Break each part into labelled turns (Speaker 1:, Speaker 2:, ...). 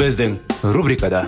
Speaker 1: Біздің рубрикада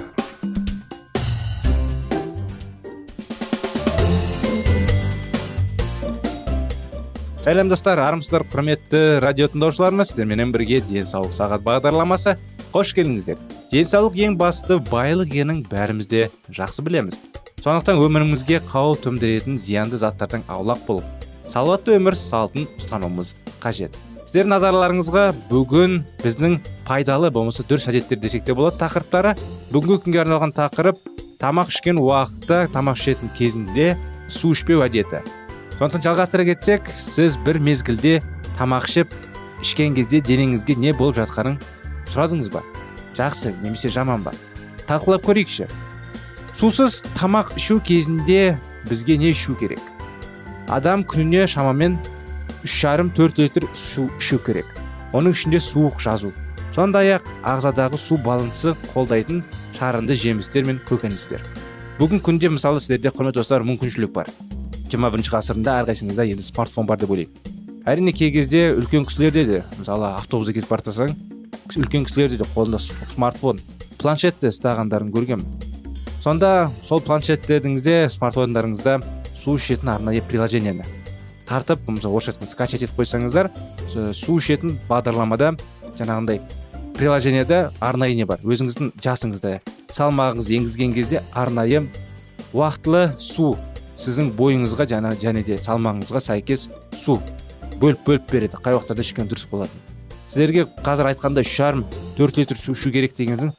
Speaker 1: сәлем достар армысыздар құрметті радио тыңдаушыларымыз. Сіздерменен бірге денсаулық сағат бағдарламасы. Қош келдіңіздер. Денсаулық ең басты байлық екенін бәріміз де жақсы білеміз. Сондықтан өмірімізге қауіп төндіретін зиянды заттардан аулақ болып салауатты өмір салтын ұстануымыз қажет. Сіздер назарларыңызға бүгін біздің пайдалы болмаса дұрыс әдеттер десек те болады тақырыптары. Бүгінгі күнге арналған тақырып тамақ ішкен уақытта тамақ ішетін кезінде су ішпеу әдеті. Сондықтан жалғастыра кетсек сіз бір мезгілде тамақ ішіп ішкен кезде денеңізге не болып жатқанын сұрадыңыз ба? Жақсы немесе жаман ба? Талқылап көрейікші. Сусыз тамақ ішу кезінде бізге не ішу керек? Адам күніне шамамен үш жарым төрт литр су ішу керек. Оның ішінде суық жазу. Сондай ақ ағзадағы су балансы қолдайтын шарынды жемістер мен көкөністер. Бүгін күнде мысалы сіздерде құрметті достар мүмкіншілік бар. жиырма бірінші ғасырында әрқайсыңызда енді смартфон бар деп ойлаймын. Әрине кей кезде үлкен кісілерде де мысалы автобуста кетіп бара үлкен кісілерде де қолында смартфон планшетті ұстағандарын көргенмін. Сонда сол планшеттеріңізде смартфондарыңызда су ішетін арнайы приложениені тартып мысалы орысша айтқанда скачать етіп қойсаңыздар су ішетін бағдарламада жаңағындай приложениеде арнайы не бар? Өзіңіздің жасыңызды салмағыңызды енгізген кезде арнайы уақытылы су сіздің бойыңызға жаңа және де салмағыңызға сәйкес су бөліп бөліп береді. Қай уақыттарда ішкен дұрыс болады сіздерге қазір айтқанда үш жарым төрт литр су ішу керек дегенді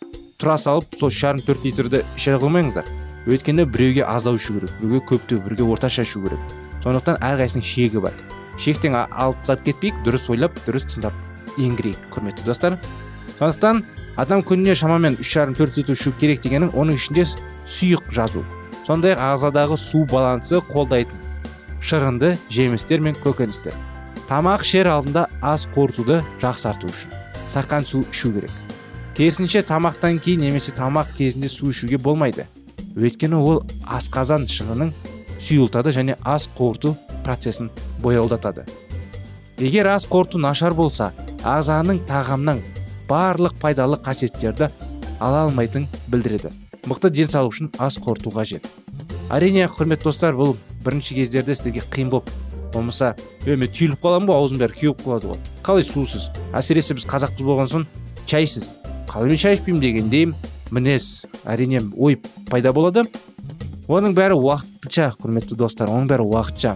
Speaker 1: тұра салып сол үш жарым төрт литрді іше қоймаңыздар өйткені біреуге аздау ішу керек біреуге көптеу біреуге орташа ішу керек. Сондықтан әрқайсысының шегі бар. Шектен алып тастап кетпейік дұрыс ойлап дұрыс тыңдап енгірейік құрметті достар. Сондықтан адам күніне шамамен үш жарым төрт литр ішу керек дегенің оның ішінде сұйық жазу. Сондай ақ ағзадағы су балансы қолдайтын шырынды жемістер мен көкөністер. Тамақ ішер алдында ас қорытуды жақсарту үшін стақан су ішу керек. Керісінше тамақтан кейін немесе тамақ кезінде су ішуге болмайды. Өйткені ол асқазан шыңының сұйылтады және ас қорыту процесін боялдатады егер ас қорыту нашар болса ағзаның тағамның барлық пайдалы қасиеттерді ала алмайтын білдіреді мықты денсаулық үшін ас қорыту қажет әрине құрметті достар бұл бірінші кездерде сіздерге қиын болып болмаса мен түйіліп қаламын ғой аузым бәрі кеуіп қалады ғой қалай сусыз әсіресе біз қазақпыз болған соң шайсыз қалай мен шай ішпеймін дегендей мінез әрине ой пайда болады оның бәрі уақытша құрметті достар оның бәрі уақытша.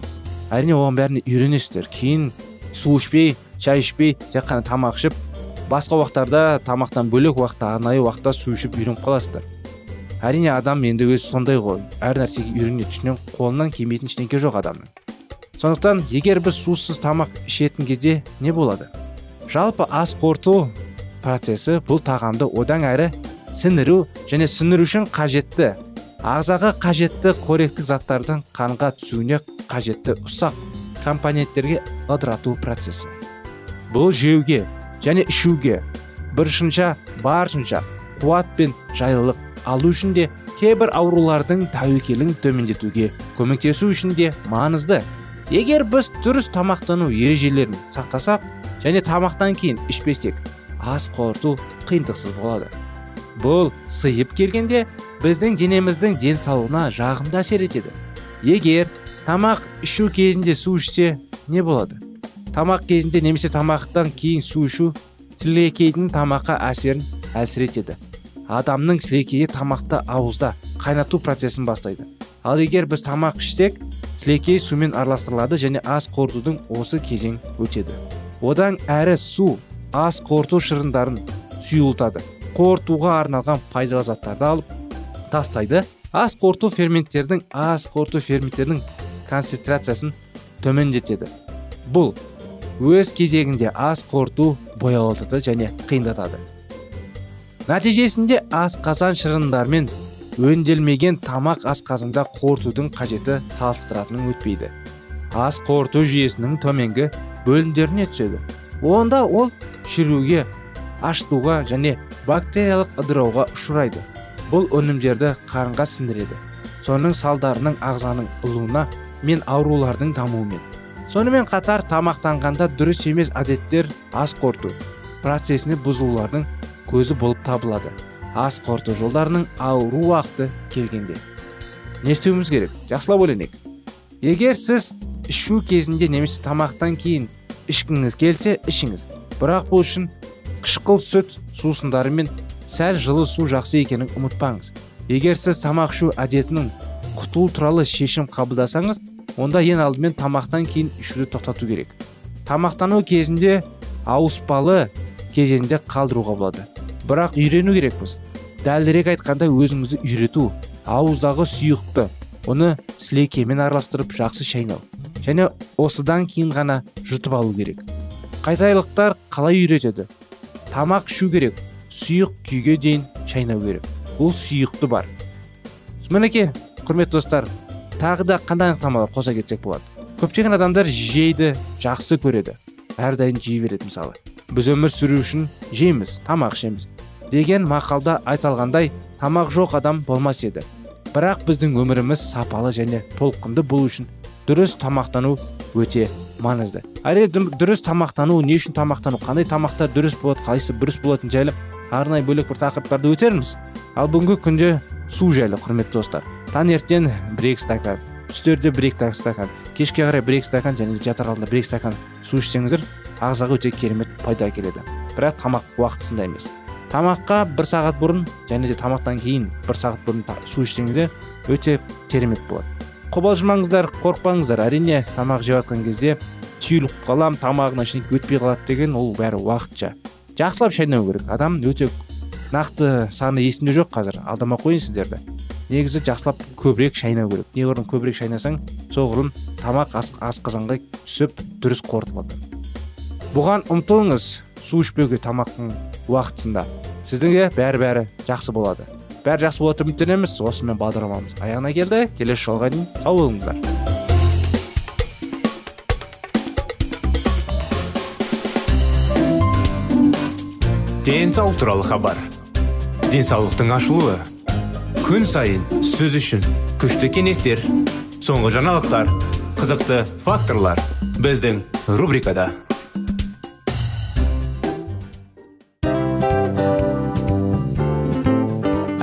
Speaker 1: Әрине оған бәріне үйренесіздер. Кейін су ішпей шай ішпей тек қана тамақ ішіп басқа уақыттарда тамақтан бөлек уақытта арнайы уақытта су ішіп үйреніп қаласыздар. Әрине адам енді өзі сондай ғой. Әр нәрсеге үйренеді ішінен қолынан келмейтін ештеңке жоқ адамның. Сондықтан егер біз сусыз тамақ ішетін кезде не болады? Жалпы ас қорыту процесі бұл тағамды одан әрі сіңіру және сіңіру үшін қажетті. Ағзаға қажетті қоректік заттардың қанға түсуіне қажетті ұсақ компоненттерге ыдырату процесі. Бұл жеуге және ішуге біршінша баршынша қуат пен жайлылық алу үшін де кейбір аурулардың тәуекелін төмендетуге көмектесу үшін де маңызды. Егер біз дұрыс тамақтану ережелерін сақтасақ және тамақтан кейін ішпесек ас қорыту қиындықсыз болады. Бұл сыйып келгенде біздің денеміздің денсаулығына жағымды әсер етеді. Егер тамақ ішу кезінде су ішсе не болады? Тамақ кезінде немесе тамақтан кейін су ішу сілекейдің тамаққа әсерін әлсіретеді адамның сілекейі тамақты ауызда қайнату процесін бастайды. Ал егер біз тамақ ішсек сілекей сумен араластырылады және ас қорытудың осы кезең өтеді. Одан әрі су ас қорыту шырындарын сұйылтады. Қорытуға арналған пайдалы заттарды алып тастайды. Ас қорыту ферменттердің ас қорыту ферменттердің концентрациясын төмендетеді. Бұл өз кезегінде ас қорыту бояулатады және қиындатады. Нәтижесінде асқазан шырындармен өнделмеген тамақ асқазанда қорытудың қажеті салыстыратының өтпейді. Ас қорыту жүйесінің төменгі бөлімдеріне түседі. Онда ол шіруге ашытуға және бактериялық ыдырауға ұшырайды. Бұл өнімдерді қарынға сіңдіреді соның салдарының ағзаның ұлуына мен аурулардың дамуымен. Сонымен қатар тамақтанғанда дұрыс емес әдеттер ас қорыту процесіне бұзылулардың көзі болып табылады. Ас қорыту жолдарының ауру уақыты келгенде. Не істеуіміз керек? Жақсылап ойланайық егер сіз ішу кезінде немесе тамақтан кейін ішкіңіз келсе ішіңіз. Бірақ бұл үшін қышқыл сүт сусындары мен сәл жылы су жақсы екенін ұмытпаңыз. Егер сіз тамақ ішу әдетінің құтылу туралы шешім қабылдасаңыз онда ең алдымен тамақтан кейін ішуді тоқтату керек. Тамақтану кезінде ауыспалы кезеңде қалдыруға болады. Бірақ үйрену керекпіз. Дәлірек айтқанда өзіңізді үйрету ауыздағы сұйықты оны сілекеймен араластырып жақсы шайнау және осыдан кейін ғана жұтып алу керек. Қайтайлықтар қалай үйретеді? Тамақ ішу керек сұйық күйге дейін шайнау керек. Бұл сұйықты бар. Мінекей құрметті достар тағы да қандай анықтамалар қоса кетсек болады? Көптеген адамдар жейді жақсы көреді әрдайым жей береді мысалы. Біз өмір сүру үшін жейміз тамақ ішеміз деген мақалда айталғандай тамақ жоқ адам болмас еді. Бірақ біздің өміріміз сапалы және толқынды болу үшін дұрыс тамақтану өте маңызды. Әрине дұрыс тамақтану не үшін тамақтану қандай тамақтар дұрыс болады қайсысы бұрыс болатыны жайлы арнайы бөлек бір тақырыптарды өтерміз. Ал бүгінгі күнде су жайлы құрметті достар. Таңертең бір екі стакан түстерде бір екі стакан кешке қарай бір екі стакан және жатар алдында бір екі стакан су ішсеңіздер ағзаға өте керемет пайда әкеледі. Бірақ тамақ уақытысында емес. Тамаққа бір сағат бұрын және де тамақтан кейін бір сағат бұрын су ішсеңіздер өте керемет болады. Қобалжымаңыздар қорықпаңыздар. Әрине тамақ жеп жатқан кезде түйіліп қалам тамағына ештеңе өтпей қалады деген ол бәрі уақытша. Жақсылап шайнау керек. Адам өте нақты саны есімде жоқ қазір. Алдамай қояйын сіздерді. Негізі жақсылап көбірек шайнау керек. Неғұрлым көбірек шайнасаң соғұрлым тамақ асқазанға түсіп дұрыс қорытылады бұған ұмтылыңыз су ішпеуге тамақтың уақытысында. Сіздің бәрі бәрі жақсы болады. Бәрі жақсы болады деп үміттенеміз осымен бағдарламамыз аяғына келді. Келесі жолға дейін сау болыңыздар.
Speaker 2: Денсаулық туралы хабар. Денсаулықтың ашылуы. Күн сайын сөз үшін күшті кеңестер соңғы жаңалықтар қызықты факторлар біздің рубрикада.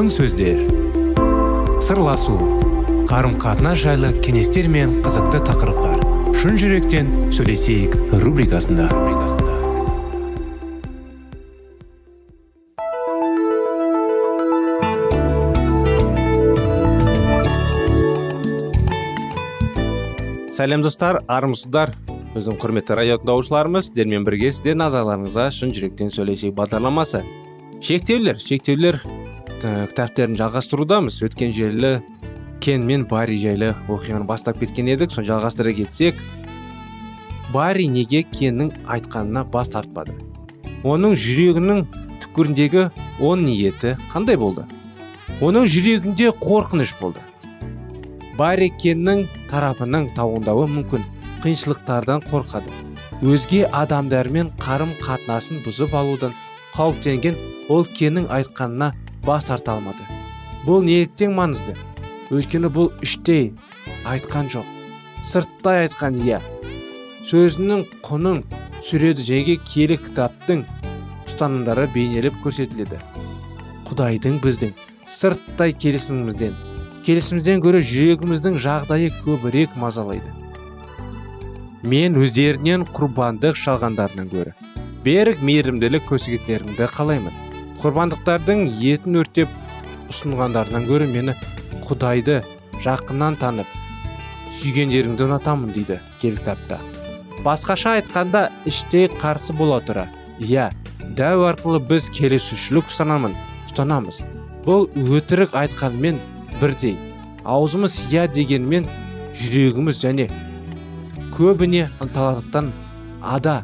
Speaker 2: Алтын сөздер. Сырласу. Қарым қатынас жайлы кеңестер мен қызықты тақырыптар. Шын жүректен сөйлесейік рубрикасында.
Speaker 1: Сәлем достар армысыздар. Біздің құрметті радио тыңдаушыларымыз сіздермен бірге сіздер назарларыңызға шын жүректен сөйлесейік бағдарламасы. Шектеулер шектеулер. Кітаптерін жалғастырудамыз. Өткен желі кен мен барри жайлы оқиғаны бастап кеткен едік. Соны жалғастыра кетсек барри неге кеннің айтқанына бас тартпады? Оның жүрегінің түкпіріндегі он ниеті қандай болды? Оның жүрегінде қорқыныш болды. Барри кеннің тарапының тауындауы мүмкін. Қиыншылықтардан қорқады. Өзге адамдармен қарым қатынасын бұзып алудан қауіптенген ол кеннің айтқанына бас тарта алмады. Бұл неліктен маңызды? Өйткені бұл іштей. Айтқан жоқ. Сырттай айтқан иә. Сөзінің құнын түсіреді және киелі кітаптың ұстанымдары бейнелеп көрсетіледі. Құдайдың біздің сырттай келісімімізден. Келісімімізден гөрі жүрегіміздің жағдайы көбірек мазалайды. Мен өздерінен құрбандық шалғандарынан гөрі берік мейірімділік көрсеткендеріңді қалаймын. Құрбандықтардың етін өртеп ұсынғандарынан гөрі мені құдайды жақыннан танып сүйгендеріңді ұнатамын дейді киелі кітапта басқаша айтқанда іштей қарсы бола тұра. Иә дәу арқылы біз келісушілік ұстанамын ұстанамыз. Бұл өтірік айтқанмен бірдей. Аузымыз иә дегенмен жүрегіміз және көбіне ынталандықтан ада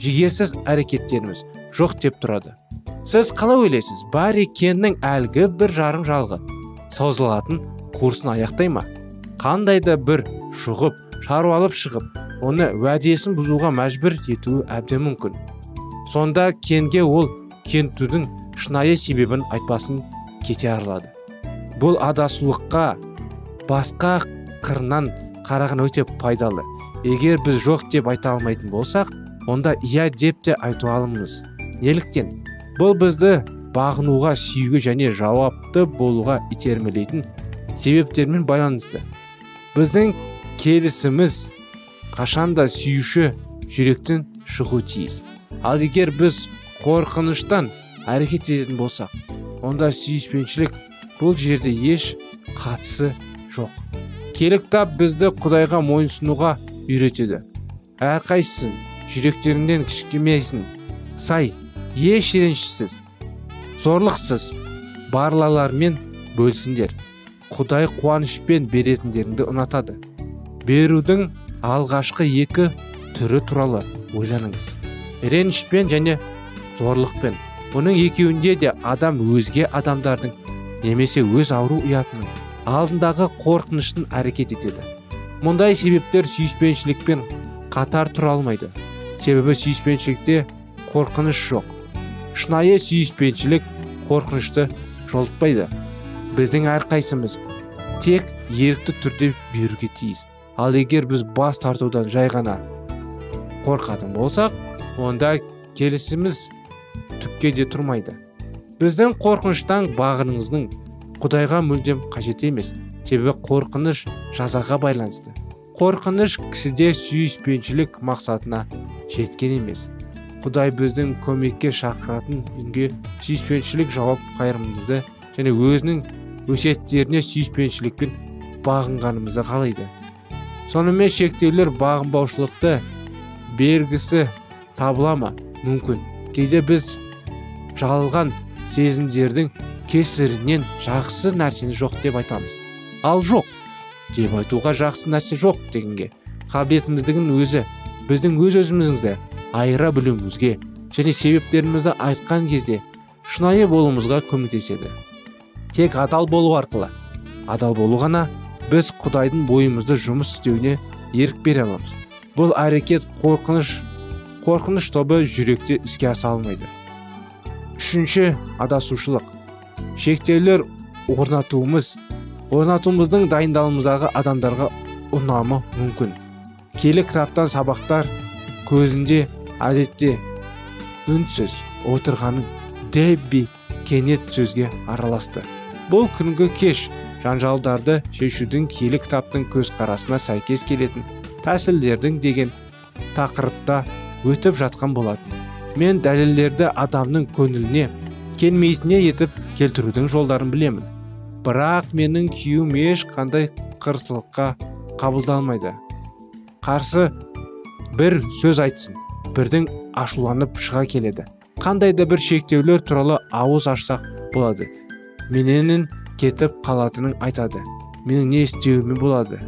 Speaker 1: жігерсіз әрекеттеріміз жоқ деп тұрады. Сіз қалай ойлайсыз? Барри кеннің әлгі бір жарым жалғы созылатын курсын аяқтай ма? Қандай да бір шұғып шаруалып шығып оны уәдесін бұзуға мәжбүр етуі әбден мүмкін. Сонда кенге ол кентудің шынайы себебін айтпасын кете арылады бұл адасулыққа басқа қырынан қараған өте пайдалы. Егер біз жоқ деп айта алмайтын болсақ онда иә деп те айта аламыз неліктен? Бұл бізді бағынуға сүюге және жауапты болуға итермелейтін себептермен байланысты. Біздің келісіміз қашанда сүйуші жүректен шығу тиіс. Ал егер біз қорқыныштан әрекет ететін болсақ онда сүйіспеншілік бұл жерде еш қатысы жоқ. Келі бізді құдайға мойынсұнуға үйретеді. Әрқайсысын жүректеріңнен кішкемейсің. Сай еш ренішсіз зорлықсыз барлалармен бөлсіңдер құдай қуанышпен беретіндеріңді ұнатады. Берудің алғашқы екі түрі туралы ойланыңыз. Ренішпен және зорлықпен. Бұның екеуінде де адам өзге адамдардың немесе өз ауру ұятының алдындағы қорқыныштың әрекет етеді. Мұндай себептер сүйіспеншілікпен қатар тұра алмайды. Себебі сүйіспеншілікте қорқыныш жоқ. Шынайы сүйіспеншілік қорқынышты жолытпайды. Біздің әрқайсымыз тек ерікті түрде беруге тиіс. Ал егер біз бас тартудан жай ғана қорқатын болсақ онда келісіміз түкке де тұрмайды. Біздің қорқыныштан бағыныңыздың құдайға мүлдем қажет емес себебі қорқыныш жазаға байланысты. Қорқыныш кісіде сүйіспеншілік мақсатына жеткен емес. Құдай біздің көмекке шақыратын үнге сүйіспеншілік жауап қайырымымызды және өзінің өсиеттеріне сүйіспеншілікпен бағынғанымызды қалайды. Сонымен шектеулер бағынбаушылықты бергісі табыла ма? Мүмкін. Кейде біз жалған сезімдердің кесірінен жақсы нәрсені жоқ деп айтамыз. Ал жоқ деп айтуға жақсы нәрсе жоқ дегенге қабілетіміздің өзі біздің өз өзімізді айыра білуімізге және себептерімізді айтқан кезде шынайы болуымызға көмектеседі. Тек адал болу арқылы адал болу ғана біз құдайдың бойымызды жұмыс істеуіне ерік бере аламыз. Бұл әрекет қорқыныш қорқыныш тобы жүректе іске аса алмайды. Үшінші адасушылық. Шектеулер орнатуымыз орнатуымыздың дайындалымыздағы адамдарға ұнамы мүмкін. Келі кітаптан сабақтар көзінде әдетте үнсіз отырғанын дебби кенет сөзге араласты. Бұл күнгі кеш жанжалдарды шешудің киелі кітаптың көзқарасына сәйкес келетін тәсілдердің деген тақырыпта өтіп жатқан болатын. Мен дәлелдерді адамның көңіліне келмейтіне етіп келтірудің жолдарын білемін. Бірақ менің күйеуім ешқандай қырсылыққа қабылдалмайды. Қарсы бір сөз айтсын. Бірдің ашуланып шыға келеді. Қандай да бір шектеулер туралы ауыз ашсақ болады. Мененің кетіп қалатынын айтады. Менің не істеуіме болады.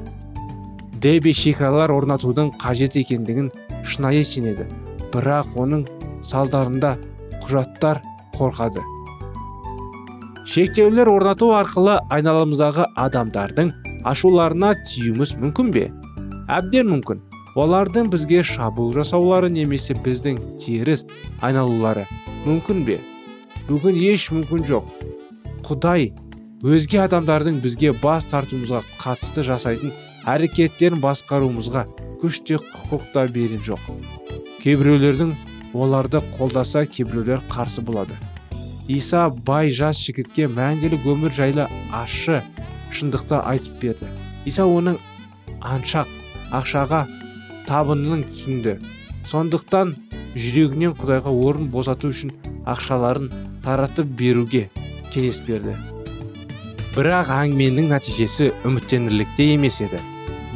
Speaker 1: Деби шекаралар орнатудың қажет екендігін шынайы сенеді. Бірақ оның салдарында құжаттар қорқады. Шектеулер орнату арқылы айналамыздағы адамдардың ашуларына тиюіміз мүмкін бе? Әбден мүмкін. Олардың бізге шабуыл жасаулары немесе біздің теріс айналулары мүмкін бе? Бүгін еш мүмкін жоқ. Құдай өзге адамдардың бізге бас тартуымызға қатысты жасайтын әрекеттерін басқаруымызға күш те құқық та берген жоқ. Кейбіреулердің оларды қолдаса кейбіреулер қарсы болады. Иса бай жас жігітке мәңгілік өмір жайлы ащы шындықты айтып берді. Иса оның аншақ ақшаға табынның түсінді сондықтан жүрегінен құдайға орын босату үшін ақшаларын таратып беруге кеңес берді. Бірақ әңгіменің нәтижесі үміттенерлікте емес еді.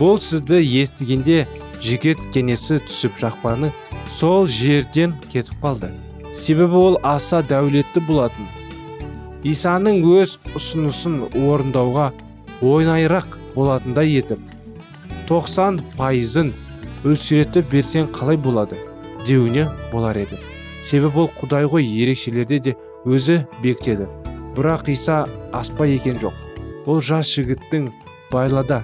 Speaker 1: Бұл сізді естігенде жігіт кенесі түсіп жақпаны сол жерден кетіп қалды. Себебі ол аса дәулетті болатын. Исаның өз ұсынысын орындауға ойнайырақ болатындай етіп тоқсан пайызын өлшетіп берсең қалай болады деуіне болар еді. Себебі ол құдай ғой ерекшелерде де өзі бектеді бірақ иса аспа екен жоқ. Ол жас жігіттің байлада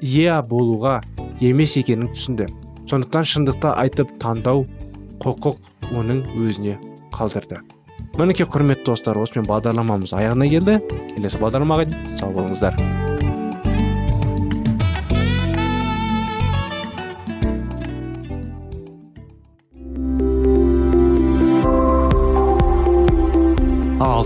Speaker 1: иә болуға емес екенін түсінді. Сондықтан шындықты айтып таңдау құқық оның өзіне қалдырды. Мінекей құрметті достар осымен бағдарламамыз аяғына келді келесі бағдарламаға сау болыңыздар.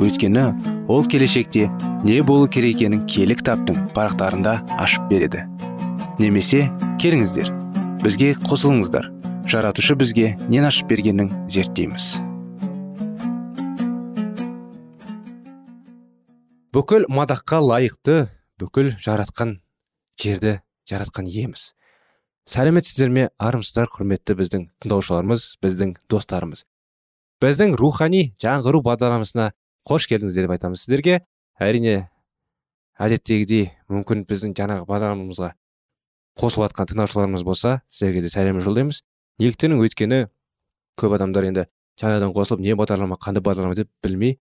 Speaker 1: Өйткені ол келешекте не болу керек екенін киелі кітаптың парақтарында ашып береді. Немесе келіңіздер бізге қосылыңыздар. Жаратушы бізге нен ашып бергенін зерттейміз. Бүкіл мадаққа лайықты бүкіл жаратқан жерді жаратқан иеміз. Сәлеметсіздер ме армысыздар құрметті біздің тыңдаушыларымыз біздің достарымыз? Біздің рухани жаңғыру бағдарламасына қош келдіңіздер деп айтамыз сіздерге. Әрине әдеттегідей мүмкін біздің жаңағы бағдарламамызға қосылып жатқан тыңдаушыларымыз болса сіздерге де сәлем жолдаймыз. Неліктен өйткені көп адамдар енді жаңадан қосылып не бағдарлама қандай бағдарлама деп білмей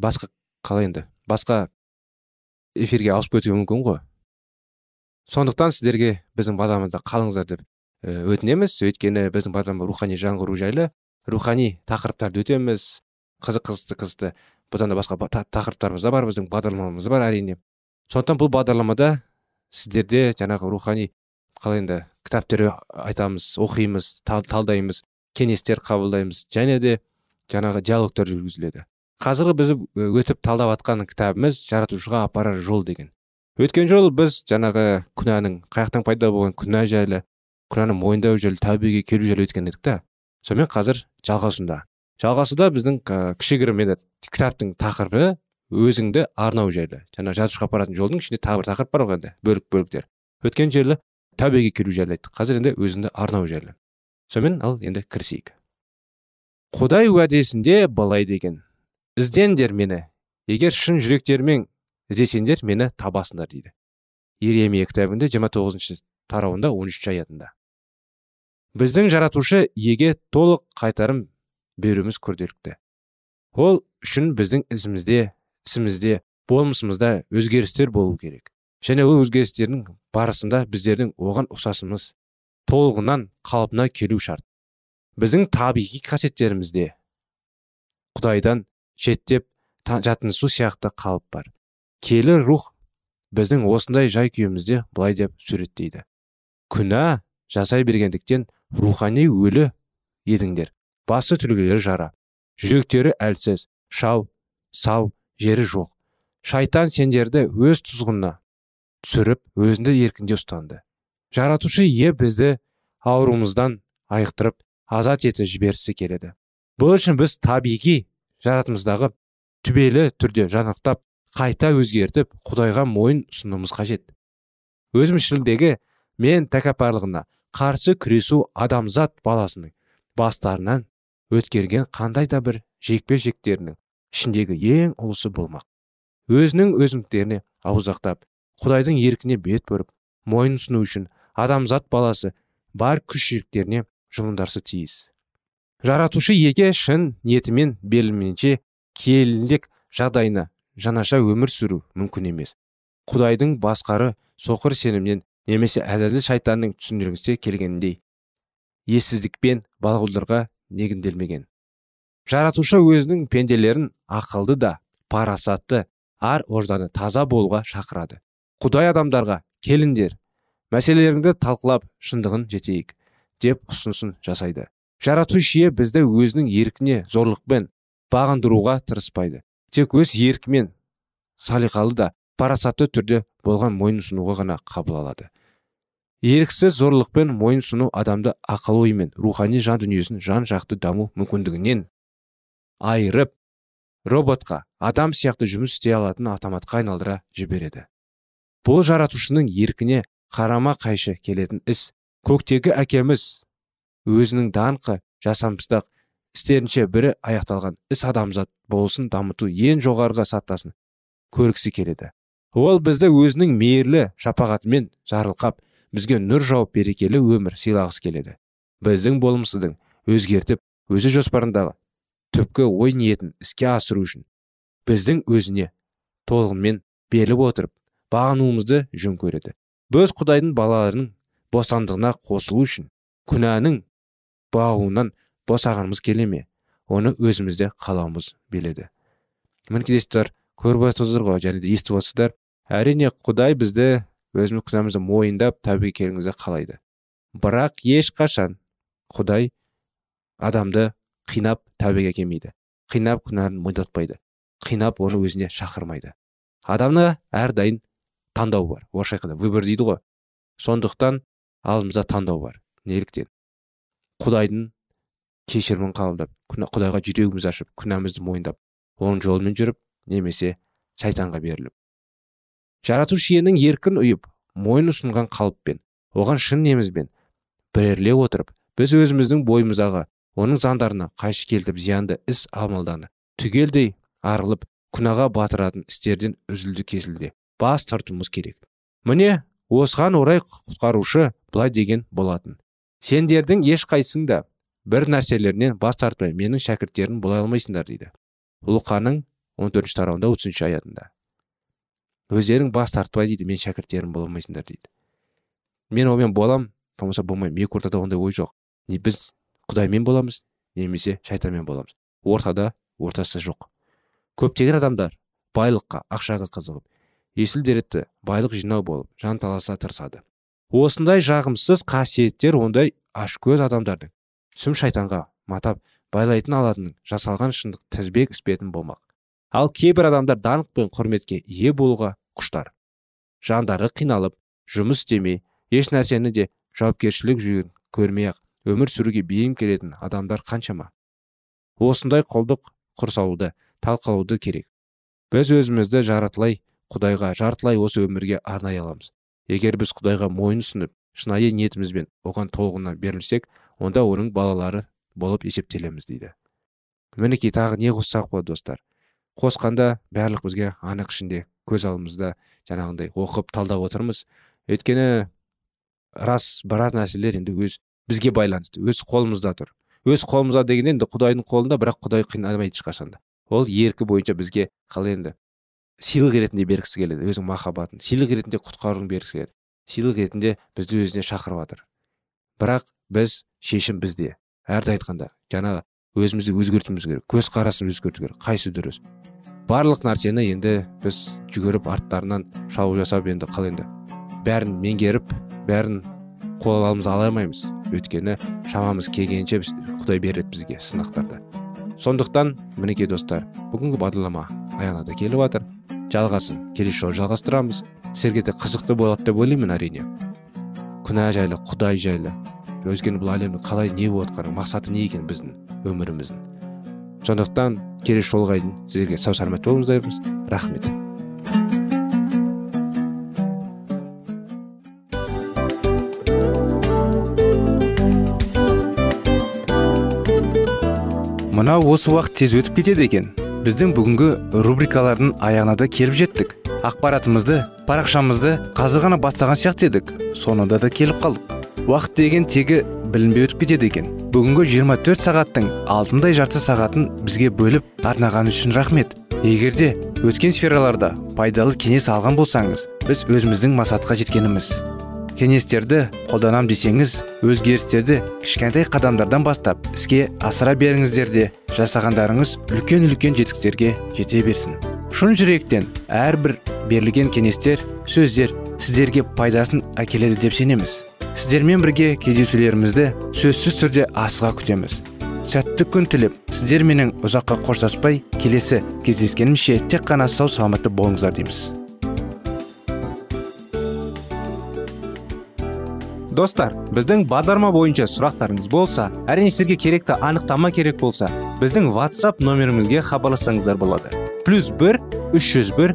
Speaker 1: басқа қалай енді басқа эфирге ауысып кетуі мүмкін ғой. Сондықтан сіздерге біздің бағдарламада қалыңыздар деп өтінеміз. Өйткені біздің бағдарлама рухани жаңғыру жайлы. Рухани тақырыптарды өтеміз. Қызық қызықты қызықты бұдан да басқа тақырыптарымыз да бар біздің бағдарламамыз бар әрине. Сондықтан бұл бағдарламада сіздерде жаңағы рухани қалай енді кітаптар айтамыз оқимыз талдаймыз кеңестер қабылдаймыз және де жаңағы диалогтар жүргізіледі. Қазіргі біз өтіп талдап жатқан кітабымыз жаратушыға апарар жол деген. Өткен жолы біз жаңағы күнәнің қаяқтан пайда болған күнә жайлы күнәні мойындау жайлы тәубеге келу жайлы өткен едік та. Сонымен қазір жалғасында жалғасуда біздің кішігірім енді кітаптың тақырыбы өзіңді арнау жайлы. Жаңа жазушыға апаратын жолдың ішінде тағы бір тақырып бар ғой енді. Бөлік бөліктер. Өткен жерлі тәубеге келу жайлы айттық. Қазір енді өзіңді арнау жайлы. Сонымен ал енді кірісейік. Құдай уәдесінде былай деген. Іздеңдер мені. Егер шын жүректерімен іздесеңдер мені табасыңдар дейді. Иеремия кітабында жиырма тоғызыншы тарауында он үшінші аятында. Біздің жаратушы еге толық қайтарым беруіміз күрделікті. Ол үшін біздің ізімізде ісімізде болмысымызда өзгерістер болу керек. Және ол өзгерістердің барысында біздердің оған ұқсасымыз толығынан қалпына келу шарт. Біздің табиғи қасиеттерімізде құдайдан шеттеп жатынсу сияқты қалып бар. Келі рух біздің осындай жай күйімізде былай деп суреттейді. Күнә жасай бергендіктен рухани өлі едіңдер. Басы түлгілері жара. Жүректері әлсіз шау сау жері жоқ. Шайтан сендерді өз тұзғынына түсіріп өзінде еркінде ұстанды. Жаратушы ие бізді ауруымыздан айықтырып азат етіп жібергісі келеді. Бұл үшін біз табиғи жаратымыздағы түбелі түрде жанықтап қайта өзгертіп құдайға мойын ұсынуымыз қажет. Өзімшілдегі мен тәкаппарлығына қарсы күресу адамзат баласының бастарынан өткерген қандай да бір жекпе жектерінің ішіндегі ең ұлысы болмақ. Өзінің өзімдіктеріне ауыздақтап құдайдың еркіне бет бұрып мойын ұсыну үшін адамзат баласы бар күш жігеріне жұмылдарсы тиіс. Жаратушы еге шын ниетімен берілменше келіндек жағдайына жанаша өмір сүру мүмкін емес. Құдайдың басқары соқыр сенімнен немесе әзәзіл шайтанның түсіндіргісі келгеніндей ессіздікпен балғұлдарға негінделмеген. Жаратушы өзінің пенделерін ақылды да парасатты ар ожданы таза болуға шақырады. Құдай адамдарға келіңдер мәселелеріңді талқылап шындығын жетейік деп ұсынысын жасайды. Жаратушы бізді өзінің еркіне зорлықпен бағындыруға тырыспайды. Тек өз еркімен салиқалы да парасатты түрде болған мойынсұнуға ғана қабыл алады. Еріксіз зорлықпен мойынсұну адамды ақыл оймен рухани жан дүниесін жан жақты даму мүмкіндігінен айырып роботқа адам сияқты жұмыс істей алатын автоматқа айналдыра жібереді. Бұл жаратушының еркіне қарама қайшы келетін іс. Көктегі әкеміз өзінің даңқы жасампыздық істерінше бірі аяқталған іс адамзат болсын дамыту ең жоғарғы сатасын көргісі келеді. Ол бізді өзінің мейірлі шапағатымен жарылқап бізге нұр жауып берекелі өмір сыйлағысы келеді. Біздің болымсыздың өзгертіп өзі жоспарындағы түпкі ой ниетін іске асыру үшін біздің өзіне толығымен беріліп отырып бағынуымызды жөн көреді. Біз құдайдың балаларының босандығына қосылу үшін күнәнің бағуынан босағанымыз келе ме? Оны өзімізде қалауымыз беледі мінекей достар көріп отырсыздар ғой және де естіп отырсыздар. Әрине құдай бізді өзіміз күнәмізді мойындап тәубеге келуімізді қалайды. Бірақ ешқашан құдай адамды қинап тәубеге әкелмейді. Қинап күнәні мойындатпайды. Қинап оны өзіне шақырмайды. Адамда әрдайым таңдау бар. Орысша айтқанда выбор дейді ғой. Сондықтан алдымызда таңдау бар. Неліктен? Құдайдың кешірімін қабылдап құдайға жүрегімізді ашып күнәмізді мойындап оның жолымен жүріп немесе шайтанға беріліп. Жаратушы иенің еркін ұйып мойын ұсынған қалыппен оған шын немізбен бірерлей отырып біз өзіміздің бойымыздағы оның заңдарына қайшы келтіріп зиянды іс амалданы түгелдей арылып күнәға батыратын істерден үзілді кесілді. Бас тартуымыз керек. Міне осыған орай құтқарушы былай деген болатын. Сендердің ешқайсың да бір нәрселерінен бас тартпай менің шәкірттерім бола алмайсыңдар дейді. Лұқаның 14 төртінші тарауында отызыншы аятында. Өздерің бас тартпай дейді мен шәкірттерім бола алмайсыңдар дейді. Мен онымен болам болмаса болмаймын екі ортада ондай ой жоқ. Не біз құдаймен боламыз немесе шайтанмен боламыз. Ортада ортасы жоқ. Көптеген адамдар байлыққа ақшаға қызығып есіл дертті байлық жинау болып жан таласа тырысады. Осындай жағымсыз қасиеттер ондай ашкөз адамдардың. Сүм шайтанға матап байлайтын алатынын жасалған шындық тізбек іспетін болмақ. Ал кейбір адамдар даңқ пен құрметке ие болуға құштар. Жандары қиналып жұмыс істемей еш нәрсені де жауапкершілік жүгін көрмей ақ өмір сүруге бейім келетін адамдар қаншама. Осындай құлдық құрсауды талқылауды керек. Біз өзімізді жаратылай құдайға жартылай осы өмірге арнай аламыз. Егер біз құдайға мойын ұсынып шынайы ниетімізбен оған толығынан берілсек онда оның балалары болып есептелеміз дейді. Мінекей тағы не қоссақ болады достар? Қосқанда барлық бізге анық ішінде көз алдымызда жаңағындай оқып талдап отырмыз. Өйткені рас біраз нәрселер енді өз бізге байланысты өз қолымызда тұр. Өз қолымызда дегенде енді құдайдың қолында бірақ құдай қинамайды ешқашанда. Ол еркі бойынша бізге қалай енді сыйлық ретінде бергісі келеді өзінің махаббатын сыйлық ретінде құтқаруын бергісі келеді. Сыйлық ретінде бізді өзіне шақырып жатыр. Бірақ біз шешім бізде. Әрді айтқанда жаңағы өзімізді өзгертуіміз керек көзқарасымызды өзгерту керек қайсы дұрыс. Барлық нәрсені енді біз жүгіріп арттарынан шабуыл жасап енді қалай енді бәрін меңгеріп бәрін қол ала алмаймыз. Өйткені шамамыз келгенше құдай береді бізге сынақтарды сондықтан мінекей достар бүгінгі бағдарлама аяғына да келіп жатыр. Жалғасын келесі жолы жалғастырамыз. Сіздерге де қызықты болады деп ойлаймын әрине. Күнә жайлы құдай жайлы. Өйткені бұл әлемде қалай не болып жатқаны мақсаты не екен біздің өміріміздің. Сондықтан келесі жолға дейін сіздерге сау саламат болыңыздар рахмет.
Speaker 2: Мынау осы уақыт тез өтіп кетеді екен. Біздің бүгінгі рубрикалардың аяғына да келіп жеттік. Ақпаратымызды парақшамызды қазір ғана бастаған сияқты едік. Соңында да келіп қалдық. Уақыт деген тегі білінбей өтіп кетеді екен. Бүгінгі 24 сағаттың алтындай жарты сағатын бізге бөліп арнаған үшін рахмет. Егерде өткен сфераларда пайдалы кеңес алған болсаңыз біз өзіміздің мақсатқа жеткеніміз. Кеңестерді қолданам десеңіз өзгерістерді кішкентай қадамдардан бастап іске асыра беріңіздер де жасағандарыңыз үлкен үлкен жетістіктерге жете берсін. Шын жүректен әрбір берілген кеңестер сөздер сіздерге пайдасын әкеледі деп сенеміз. Сіздермен бірге кездесулерімізді сөзсіз түрде асыға күтеміз. Сәтті күн тілеп сіздер менің ұзаққа қоштаспай келесі кездескенімше тек қана сау саламатты болыңыздар дейміз.
Speaker 1: Достар біздің бағдарлама бойынша сұрақтарыңыз болса әрине сіздерге керекті анықтама керек болса біздің whatsapp нөмірімізге хабарлассаңыздар болады. Плюс бір үш жүз бір